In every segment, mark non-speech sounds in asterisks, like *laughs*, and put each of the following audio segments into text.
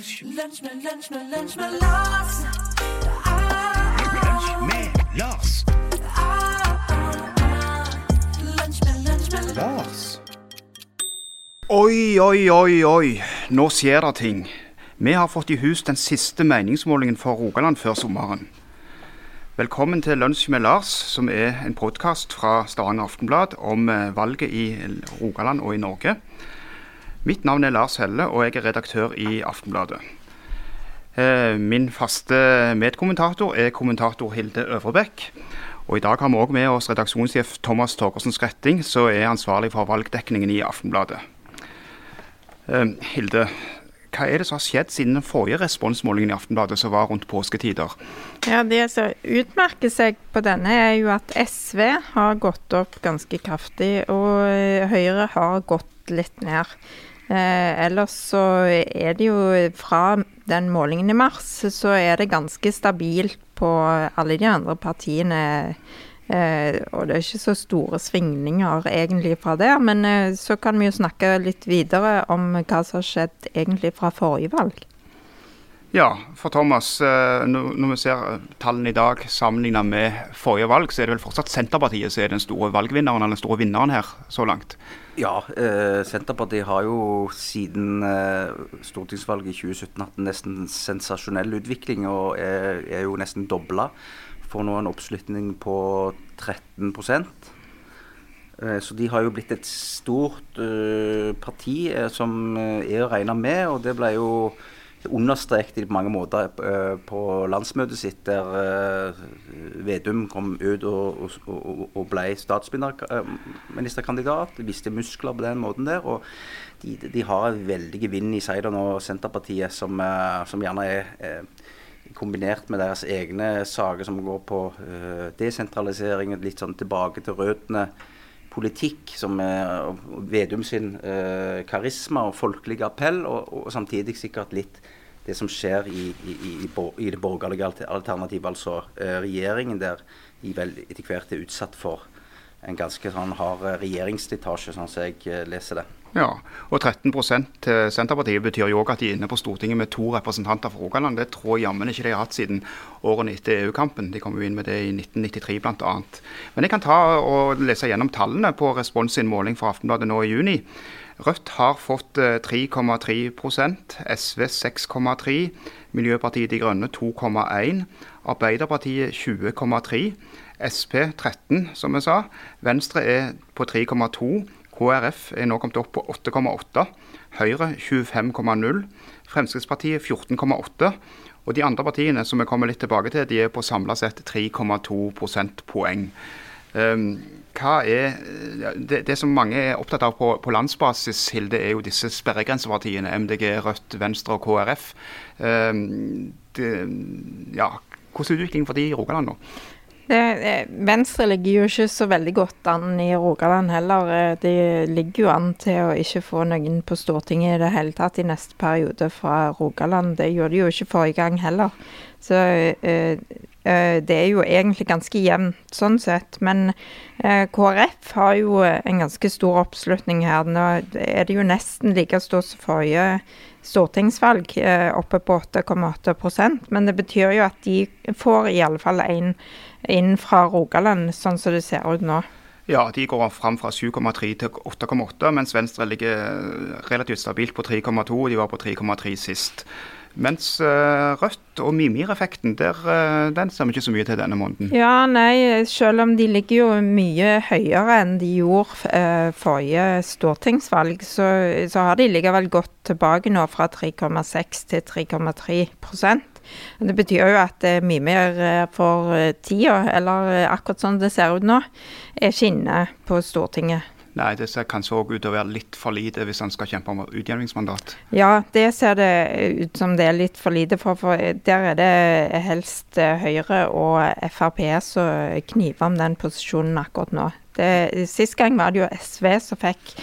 Lunsj, med, lunsj med, lunsj med Lars. Ah, lunsj med Lars. ah, ah. Lunsj med, lunsj med Lars. Oi, oi, oi, oi. Nå skjer det ting. Vi har fått i hus den siste meningsmålingen for Rogaland før sommeren. Velkommen til Lunsj med Lars, som er en podkast fra Stavanger Aftenblad om eh, valget i Rogaland og i Norge. Mitt navn er Lars Helle, og jeg er redaktør i Aftenbladet. Eh, Min faste medkommentator er kommentator Hilde Øvrebekk. Og I dag har vi òg med oss redaksjonssjef Thomas Torgersen Skretting, som er ansvarlig for valgdekningen i Aftenbladet. Eh, Hilde, hva er det som har skjedd siden den forrige responsmålingen i Aftenbladet, som var rundt påsketider? Ja, Det som utmerker seg på denne, er jo at SV har gått opp ganske kraftig, og eh, Høyre har gått litt ned. Eh, ellers så er det jo fra den målingen i mars, så er det ganske stabilt på alle de andre partiene. Eh, og det er ikke så store svingninger egentlig fra der. Men eh, så kan vi jo snakke litt videre om hva som har skjedd egentlig fra forrige valg. Ja, for Thomas, eh, når vi ser tallene i dag sammenlignet med forrige valg, så er det vel fortsatt Senterpartiet som er den store valgvinneren, eller den store vinneren her så langt. Ja, eh, Senterpartiet har jo siden eh, stortingsvalget i 2017 hatt en nesten sensasjonell utvikling, og er, er jo nesten dobla. Får nå en oppslutning på 13 eh, Så de har jo blitt et stort eh, parti eh, som eh, er å regne med, og det ble jo understreket på mange måter eh, på landsmøtet sitt, der eh, Vedum kom ut og, og, og, ble statsministerkandidat. Viste muskler på den måten der. og de, de har en veldig vind i da nå, Senterpartiet, som, eh, som gjerne er kombinert med deres egne saker som går på desentralisering, litt sånn tilbake til røttene politikk, som er Vedum sin eh, karisma og folkelige appell, og, og samtidig sikkert litt det som skjer i, i, i, i det borgerlige alternativet, altså eh, regjeringen der de vel etter hvert er utsatt for en ganske sånn hard regjeringsdetasje, sånn som jeg eh, leser det. Ja, og 13 til Senterpartiet betyr jo òg at de er inne på Stortinget med to representanter fra Rogaland. Det tror jeg jammen ikke de har hatt siden årene etter EU-kampen. De kom jo inn med det i 1993 bl.a. Men jeg kan ta og lese gjennom tallene på Respons sin måling fra Aftenbladet nå i juni. Rødt har fått eh, 3,3% SV 6,3 Miljøpartiet De Grønne 2,1 Arbeiderpartiet 20,3 Sp 13, som vi sa. Venstre er på 3,2 KrF er nå kommet opp på 8,8. Høyre 25,0. Fremskrittspartiet 14,8. Og de andre partiene som vi kommer litt tilbake til, de er på samla sett 3,2 prosentpoeng. Um, hva er, det, det som mange er opptatt av på, på landsbasis, Hilde, er jo disse sperregrensepartiene. MDG, Rødt, Venstre og KrF. Um, det, ja, hvordan er utviklingen for de i Rogaland nå? Det, eh, Venstre ligger jo ikke så veldig godt an i Rogaland heller. Eh, De ligger jo an til å ikke få noen på Stortinget i det hele tatt i neste periode fra Rogaland. Det gjorde de jo ikke forrige gang heller. Så øh, øh, det er jo egentlig ganske jevnt sånn sett. Men øh, KrF har jo en ganske stor oppslutning her. Nå er det jo nesten like stort som forrige stortingsvalg, oppe på 8,8 Men det betyr jo at de får i alle fall én inn fra Rogaland, sånn som det ser ut nå. Ja, de går fram fra 7,3 til 8,8, mens Venstre ligger relativt stabilt på 3,2. De var på 3,3 sist. Mens eh, Rødt og Mimir-effekten, eh, den vi ikke så mye til denne måneden. Ja, nei, selv om de ligger jo mye høyere enn de gjorde eh, forrige stortingsvalg, så, så har de likevel gått tilbake nå fra 3,6 til 3,3 Det betyr jo at eh, Mimir eh, for eh, tida, eller akkurat sånn det ser ut nå, er ikke inne på Stortinget. Nei, det ser kanskje òg ut til å være litt for lite hvis han skal kjempe om utjevningsmandat. Ja, det ser det ut som det er litt for lite for, for der er det helst Høyre og Frp som kniver om den posisjonen akkurat nå. Det, sist gang var det jo SV som fikk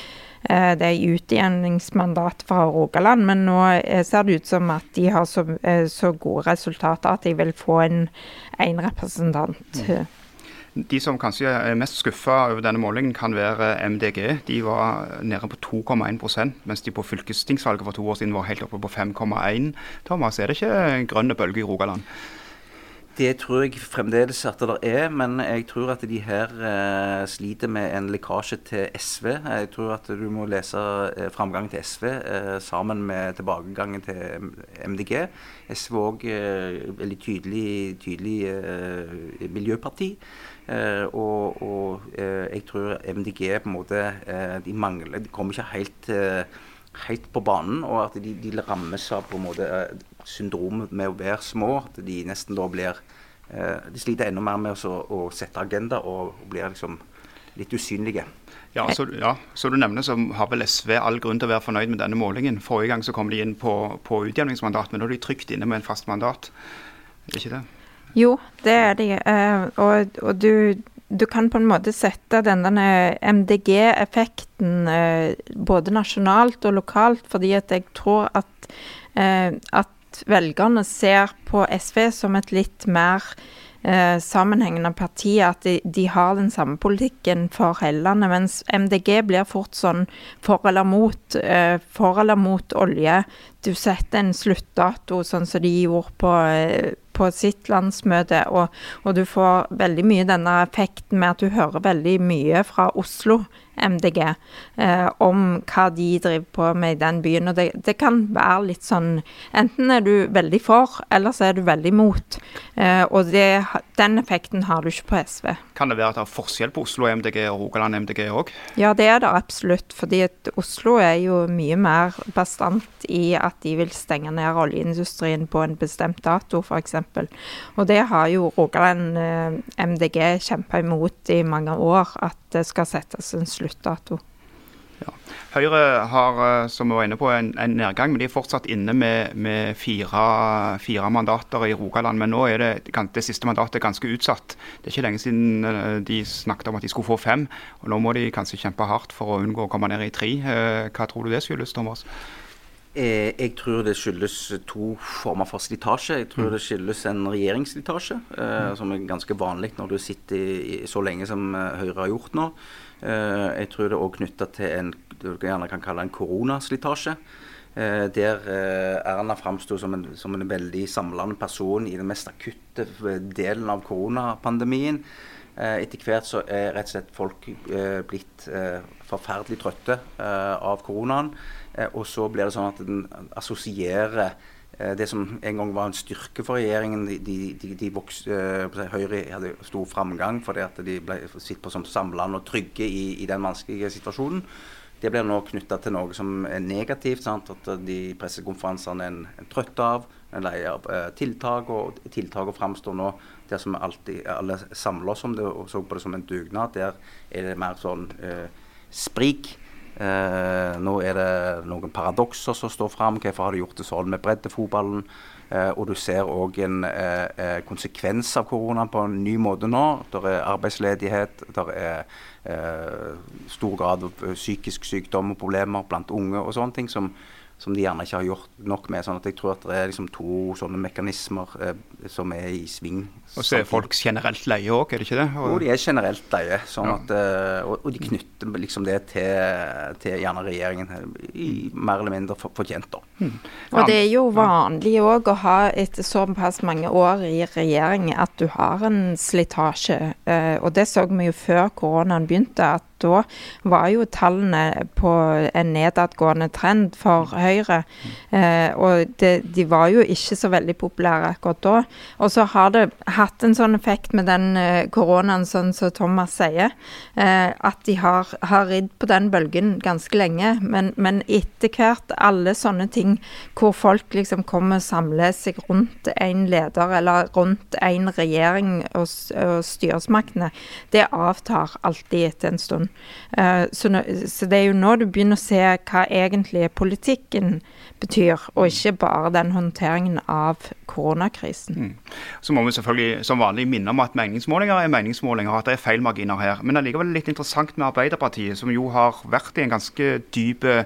det utjevningsmandatet fra Rogaland, men nå eh, ser det ut som at de har så, eh, så gode resultater at de vil få en, en representant. De som kanskje er mest skuffa over denne målingen, kan være MDG. De var nede på 2,1% mens de på fylkestingsvalget for to år siden var helt oppe på 5,1 Thomas, er det ikke grønne bølger i Rogaland? Det tror jeg fremdeles at det er, men jeg tror at de her eh, sliter med en lekkasje til SV. Jeg tror at du må lese eh, framgangen til SV eh, sammen med tilbakegangen til MDG. SV er òg eh, veldig tydelig, tydelig eh, miljøparti. Eh, og og eh, jeg tror MDG på en måte De mangler De kommer ikke helt, eh, helt på banen. Og at de, de rammes av på en måte eh, syndromet med å være små. At de nesten da blir eh, De sliter enda mer med å, å sette agenda og blir liksom litt usynlige. Ja, så, ja, så du nevner så har vel SV all grunn til å være fornøyd med denne målingen. Forrige gang så kom de inn på, på utjevningsmandat, men nå er de trygt inne med en fast mandat. Er det ikke det? Jo, det er de. eh, og og du, du kan på en måte sette denne MDG-effekten eh, både nasjonalt og lokalt, fordi at jeg tror at, eh, at velgerne ser på SV som et litt mer eh, sammenhengende parti, at de, de har den samme politikken for hele landet, mens MDG blir fort sånn for eller mot, for eller mot olje. Du setter en sluttdato, sånn som de gjorde på, på sitt landsmøte, og, og du får veldig mye denne effekten med at du hører veldig mye fra Oslo MDG eh, om hva de driver på med i den byen. Og det, det kan være litt sånn Enten er du veldig for, eller så er du veldig mot. Eh, og det, den effekten har du ikke på SV. Kan det være at det er forskjell på Oslo MDG og Rogaland MDG òg? Ja, det er det absolutt. fordi Oslo er jo mye mer bastant i at de vil stenge ned oljeindustrien på en bestemt dato, f.eks. Og det har jo Rogaland eh, MDG kjempa imot i mange år, at det skal settes en sluttdato. Høyre har, eh, som vi var inne på, en, en nedgang, men de er fortsatt inne med, med fire, fire mandater i Rogaland. Men nå er det, det siste mandatet ganske utsatt. Det er ikke lenge siden eh, de snakket om at de skulle få fem. og Nå må de kanskje kjempe hardt for å unngå å komme ned i tre. Eh, Hva tror du det skyldes, Thomas? Eh, jeg tror det skyldes to former for slitasje. Jeg tror det skyldes en regjeringsslitasje, eh, som er ganske vanlig når du sitter i, så lenge som Høyre har gjort nå. Eh, jeg tror det er òg knytta til en du gjerne kan kalle en koronaslitasje. Eh, der eh, Erna framsto som, som en veldig samlende person i den mest akutte delen av koronapandemien. Etter hvert så er rett og slett folk blitt forferdelig trøtte av koronaen. Og så blir det sånn at den assosierer det som en gang var en styrke for regjeringen. De, de, de, de voks, eh, Høyre hadde stor framgang fordi at de ble sett på som samlende og trygge i, i den vanskelige situasjonen. Det blir nå knytta til noe som er negativt. Sant? At de pressekonferansene er en, en trøtt av, en lei av eh, tiltak. Og tiltakene framstår nå der som alltid alle samler oss om det og så på det som en dugnad. Der er det mer sånn eh, sprik. Eh, nå er det noen paradokser som står fram. Hvorfor har de gjort det sånn med breddefotballen? Eh, og du ser òg en eh, eh, konsekvens av koronaen på en ny måte nå. Det er arbeidsledighet, det er eh, stor grad av psykisk sykdom og problemer blant unge og sånne ting som, som de gjerne ikke har gjort nok med. sånn at jeg tror at det er liksom to sånne mekanismer eh, som er i sving. Og så er folk generelt leie òg, er det ikke det? Jo, de er generelt leie. Sånn Ja. at, eh, og, og de knytter liksom det til, til gjerne regjeringen, i, mer eller mindre fortjent. da. Og det er jo vanlig òg å ha etter såpass mange år i regjering at du har en slitasje. Eh, og det så vi jo før koronaen begynte, at da var jo tallene på en nedadgående trend for Høyre. Eh, og det, de var jo ikke så veldig populære akkurat da. Og så har det hatt en sånn effekt med den eh, koronaen, sånn som Thomas sier, at de har, har ridd på den bølgen ganske lenge. Men, men etter hvert, alle sånne ting hvor folk liksom kommer og samler seg rundt en leder eller rundt en regjering og, og styresmaktene, det avtar alltid etter en stund. Eh, så, så det er jo nå du begynner å se hva egentlig politikken betyr, og ikke bare den håndteringen av koronakrisen. Så må vi selvfølgelig som vanlig minne om at meningsmålinger er meningsmålinger, og at det er feilmarginer her. Men allikevel litt interessant med Arbeiderpartiet, som jo har vært i en ganske dyp eh,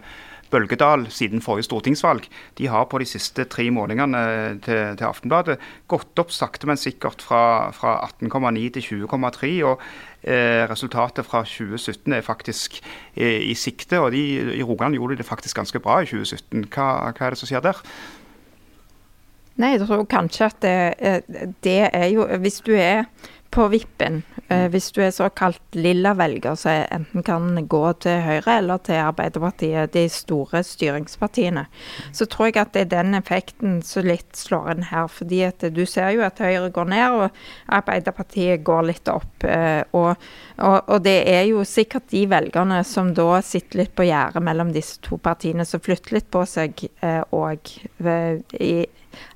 bølgedal siden forrige stortingsvalg. De har på de siste tre målingene til, til Aftenbladet gått opp sakte, men sikkert fra, fra 18,9 til 20,3. og eh, Resultatet fra 2017 er faktisk eh, i sikte. og de, I Rogaland gjorde de det faktisk ganske bra i 2017. Hva, hva er det som skjer der? Nei, jeg tror kanskje at det, eh, det er jo Hvis du er på vippen, eh, hvis du er såkalt lilla velger, så enten kan gå til Høyre eller til Arbeiderpartiet, de store styringspartiene, så tror jeg at det er den effekten som litt slår inn her. fordi at du ser jo at Høyre går ned, og Arbeiderpartiet går litt opp. eh, Og, og, og det er jo sikkert de velgerne som da sitter litt på gjerdet mellom disse to partiene, som flytter litt på seg òg. i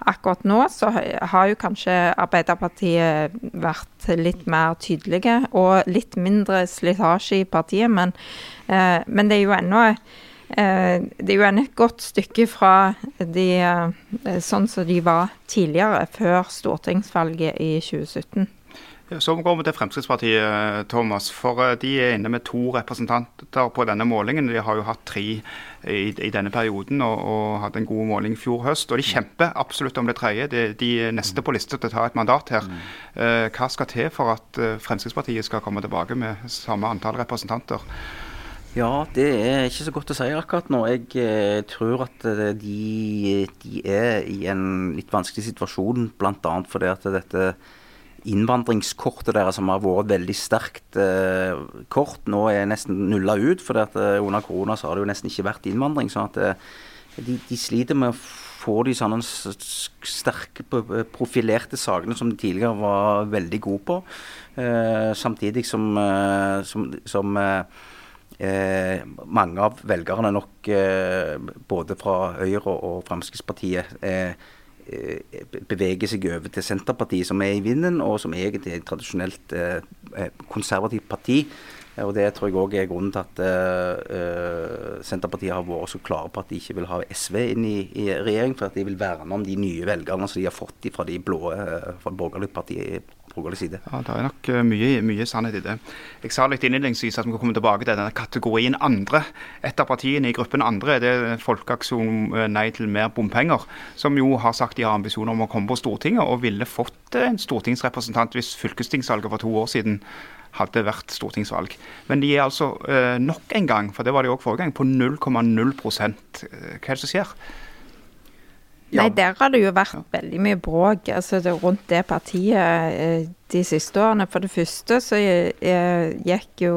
Akkurat nå så har jo kanskje Arbeiderpartiet vært litt mer tydelige, og litt mindre slitasje i partiet, men, eh, men det er jo ennå eh, det er jo ennå et godt stykke fra de eh, sånn som de var tidligere, før stortingsvalget i 2017. Så går vi til Fremskrittspartiet, Thomas. For eh, de er inne med to representanter på denne målingen. De har jo hatt tre i, i denne perioden og, og hadde en god måling i fjor høst. Og de kjemper absolutt om det tredje. De, de er neste på lista til å ta et mandat her. Eh, hva skal til for at eh, Fremskrittspartiet skal komme tilbake med samme antall representanter? Ja, det er ikke så godt å si akkurat nå. Jeg tror at de, de er i en litt vanskelig situasjon, bl.a. fordi at dette innvandringskortet deres som har vært veldig sterkt eh, kort, nå er nesten nulla ut. For under korona så har det jo nesten ikke vært innvandring. sånn at eh, de, de sliter med å få de sånne sterke, profilerte sakene som de tidligere var veldig gode på. Eh, samtidig som, eh, som, som eh, eh, mange av velgerne nok eh, både fra Høyre og Fremskrittspartiet eh, eh, beveger seg over til Senterpartiet, som er i vinden, og som egentlig er et tradisjonelt eh, eh, konservativt parti. Og Det tror jeg òg er grunnen til at eh, Senterpartiet har vært så klare på at de ikke vil ha SV inn i, i regjering, for at de vil verne om de nye velgerne som de har fått fra de blå, eh, fra borgerlige partiet borgerlig side. Ja, Det er nok mye, mye sannhet i det. Jeg sa litt innledningsvis at vi kommer tilbake til denne kategorien andre. Et av partiene i gruppen andre er det Folkeaksjon Nei til mer bompenger, som jo har sagt de har ambisjoner om å komme på Stortinget, og ville fått en stortingsrepresentant hvis fylkestingsvalget for to år siden hadde vært stortingsvalg. Men de er altså eh, nok en gang, for det var de òg forrige gang, på 0,0 Eh, Hva er det som skjer? Nei, der har det jo vært veldig mye bråk altså det, rundt det partiet eh, de siste årene. For det første så eh, gikk jo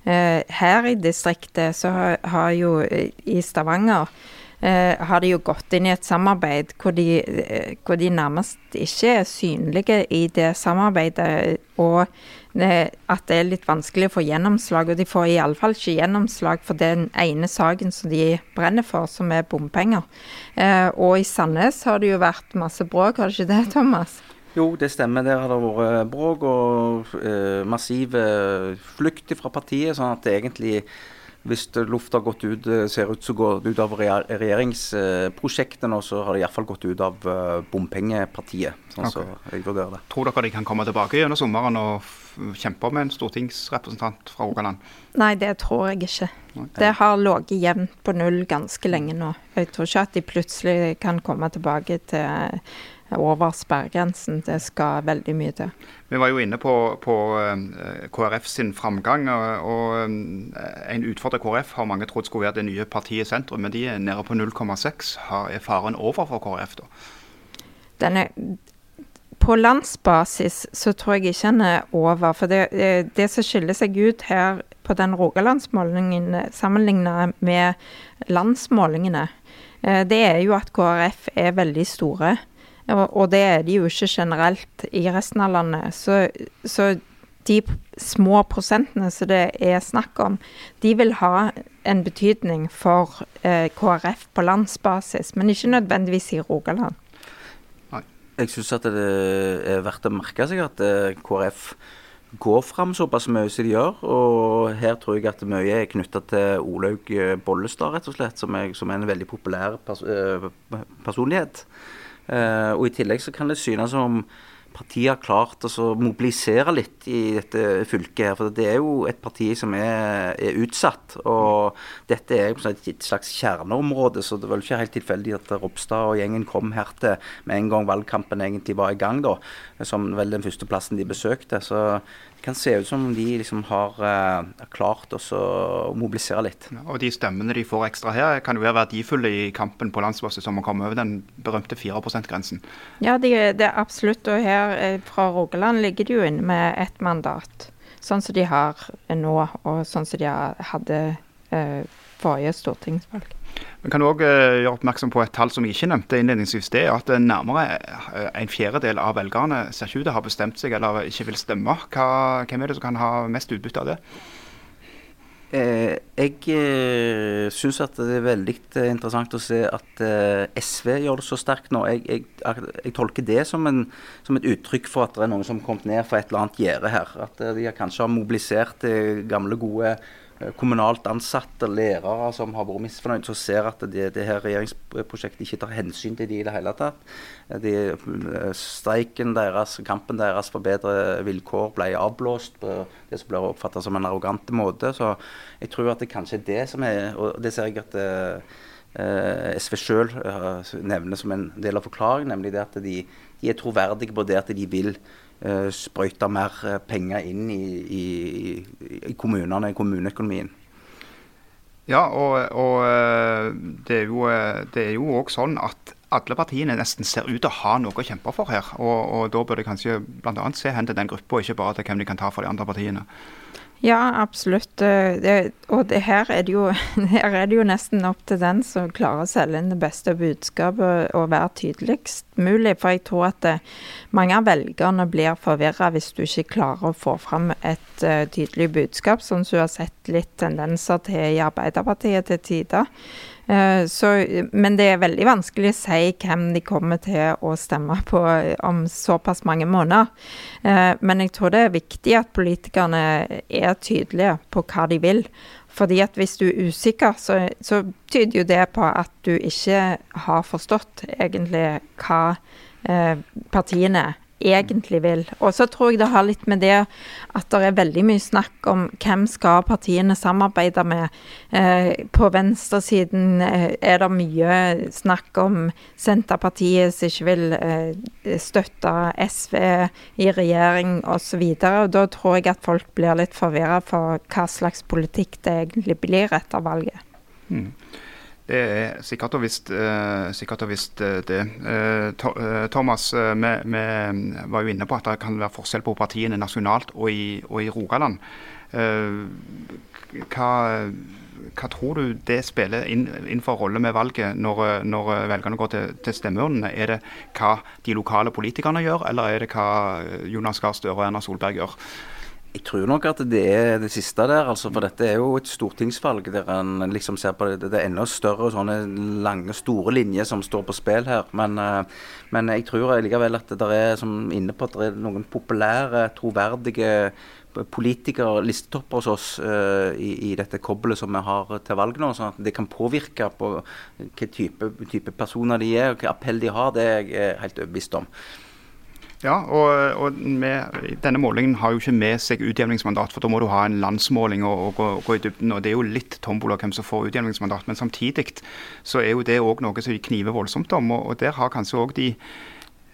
Her i distriktet så har, har jo i Stavanger har de jo gått inn i et samarbeid hvor de, hvor de nærmest ikke er synlige i det samarbeidet. Og at det er litt vanskelig å få gjennomslag. Og de får iallfall ikke gjennomslag for den ene saken som de brenner for, som er bompenger. Eh, og i Sandnes har det jo vært masse bråk, har det ikke det, Thomas? Jo, det stemmer. Der har det vært bråk og eh, massiv eh, flukt fra partiet. sånn at det egentlig, hvis det lufta har gått ut, eh, ser ut som går det ut av regjer- regjeringsprosjektet nå, så har det iallfall gått ut av eh, bompengepartiet. Sånn okay. så jeg vurderer det. Tror dere de kan komme tilbake gjennom sommeren og kjempe med en stortingsrepresentant fra Rogaland? Nei, det tror jeg ikke. Det har ligget jevnt på null ganske lenge nå. Jeg tror ikke at de plutselig kan komme tilbake til over sperregrensen. Det skal veldig mye til. Vi var jo inne på, på eh, KrF sin framgang. og, eh, En utfordrer KrF har mange trodd skulle være det nye partiet i sentrum, men de er nede på 0,6. Er faren over for KrF da? Den er, på landsbasis så tror jeg ikke den er over. For det, det, som skiller seg ut her på den Rogalandsmålingen sammenlignet med landsmålingene, eh, det er jo at KrF er veldig store. Og, det er de jo ikke generelt i resten av landet. Så, så de små prosentene som det er snakk om, de vil ha en betydning for eh, KrF på landsbasis, men ikke nødvendigvis i Rogaland. Nei. Jeg syns det er verdt å merke seg at eh, KrF går fram såpass mye som de gjør. Og her tror jeg at mye er knytta til Olaug Bollestad, rett og slett, som er, som er en veldig populær pers eh, personlighet. Eh, og i tillegg så kan det synes som om partiet har klart å mobilisere litt i dette fylket. her, For det er jo et parti som er, er utsatt. Og dette er et slags kjerneområde, så det var ikke helt tilfeldig at Ropstad og gjengen kom her til med en gang valgkampen egentlig var i gang, da. Som vel den første plassen de besøkte. Så kan se ut som om de liksom har uh, klart oss å mobilisere litt. Og de stemmene de får ekstra her, kan jo være verdifulle i kampen på landsbasis om å komme over den berømte 4 %-grensen. Ja, det, det er absolutt. Og her eh, fra Rogaland ligger de jo inne med ett mandat. Sånn som de har nå, og sånn som de hadde uh, forrige stortingsvalg. Vi kan òg gjøre oppmerksom på et tall som vi ikke nevnte innledningsvis. Det er at eh, nærmere eh, en fjerdedel av velgerne ser ikke ut til å ha bestemt seg eller ikke vil stemme. Hva, hvem er det som kan ha mest utbytte av det? Eh, jeg eh, syns at det er veldig eh, interessant å se at eh, SV gjør det så sterkt nå. Jeg, jeg, jeg tolker det som, en, som et uttrykk for at det er noen som har kommet ned fra et eller annet gjerde her. At eh, de kanskje har mobilisert eh, gamle, gode eh, kommunalt ansatte lærere som har vært misfornøyd, som ser at det, det her regjeringsprosjektet ikke tar hensyn til de i det hele tatt. Eh, De, eh, streiken deres, kampen deres for bedre vilkår ble avblåst på det som blir oppfattet som en arrogant måte. Så jeg tror at det kanskje er det som er Og det ser jeg at eh, eh, SV sjøl nevner som en del av forklaringen, nemlig det at de, de er troverdige på det at de vil eh, sprøyte mer eh, penger inn i, i, i kommunene, i kommuneøkonomien. Ja, og, og eh, det er jo eh, òg sånn at alle partiene nesten ser ut til å ha noe å kjempe for her. Og, og da bør de kanskje bl.a. se hen til den gruppa, ikke bare til hvem de kan ta for de andre partiene. Ja, absolutt. Eh, Det, og det, her, er det jo, *laughs* her er det jo nesten opp til den som klarer å selge inn det beste budskapet og være tydeligst mulig. For jeg tror at det, mange av velgerne blir forvirra hvis du ikke klarer å få fram et uh, tydelig budskap, sånn som du har sett litt tendenser til i Arbeiderpartiet til tider. Eh, så, men det er veldig vanskelig å si hvem de kommer til å stemme på eh, om såpass mange måneder. Eh, Men jeg tror det er viktig at politikerne er tydelige på hva de vil. Fordi at hvis du er usikker, så, så tyder jo det på at du ikke har forstått egentlig hva eh, partiene egentlig vil. Og så tror jeg det har litt med det at det er veldig mye snakk om hvem skal partiene samarbeide med. Eh, på venstresiden eh, er det mye snakk om Senterpartiet som ikke vil eh, støtte SV i regjering osv. Da tror jeg at folk blir litt forvirra for hva slags politikk det egentlig blir etter valget. Det er sikkert og visst, eh, sikkert og visst eh, det. Eh, Thomas, vi, vi var jo inne på at det kan være forskjell på partiene nasjonalt og i, og i Rogaland. Hva, hva tror du det spiller inn, inn for rolle med valget når, når velgerne går til, til stemmeurnene? Er det hva de lokale politikerne gjør, eller er det hva Jonas Gahr Støre og Erna Solberg gjør? Jeg tror nok at det er det siste der, altså, for dette er jo et stortingsvalg der en liksom ser på det, det er enda større sånne lange, store linjer som står på spill her. Men, eh, men jeg tror likevel at det er som inne på at det er noen populære, troverdige politikere, listetopper hos oss uh, i, i dette kobbelet som vi har til valg nå. sånn at det kan påvirke på hvilken type, type personer de er, og hvilken appell de har. Det er jeg eh, helt overbevist om. Ja, og, og med, denne målingen har jo ikke med seg utjevningsmandat, for da må du ha en landsmåling og, og, gå, gå i dybden. og Det er jo litt tombola hvem som får utjevningsmandat, men samtidig så er jo det òg noe som de kniver voldsomt om. og, og Der har kanskje òg de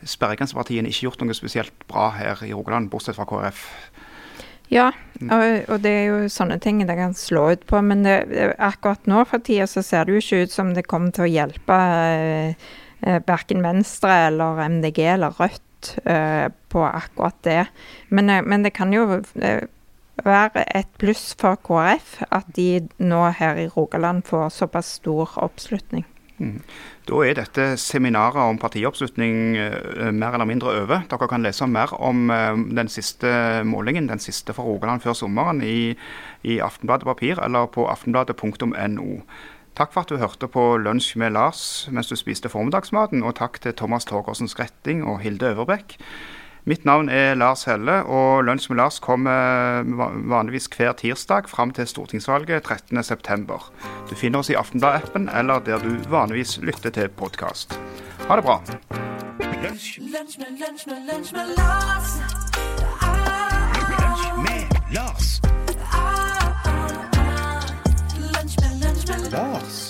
sperregrensepartiene ikke gjort noe spesielt bra her i Rogaland, bortsett fra KrF. Ja, og, og det er jo sånne ting det kan slå ut på. Men det, akkurat nå for tida så ser det jo ikke ut som det kommer til å hjelpe eh, eh, verken Venstre eller MDG eller Rødt eh, på akkurat det. Men, eh, men det kan jo eh, være et pluss for KrF at de nå her i Rogaland får såpass stor oppslutning. Da er dette seminaret om partioppslutning mer eller mindre over. Dere kan lese mer om den siste målingen, den siste for Rogaland før sommeren, i, i Aftenbladet Papir eller på aftenbladet.no. Takk for at du hørte på Lunsj med Lars mens du spiste formiddagsmaten, og takk til Thomas Torgersen Skretting og Hilde Øverbekk. Mitt navn er Lars Helle, og Lunsj med Lars kommer vanligvis hver tirsdag fram til stortingsvalget 13.9. Du finner oss i Aftenblad-appen eller der du vanligvis lytter til podkast. Ha det bra. Lunsj, med, Lars. Mars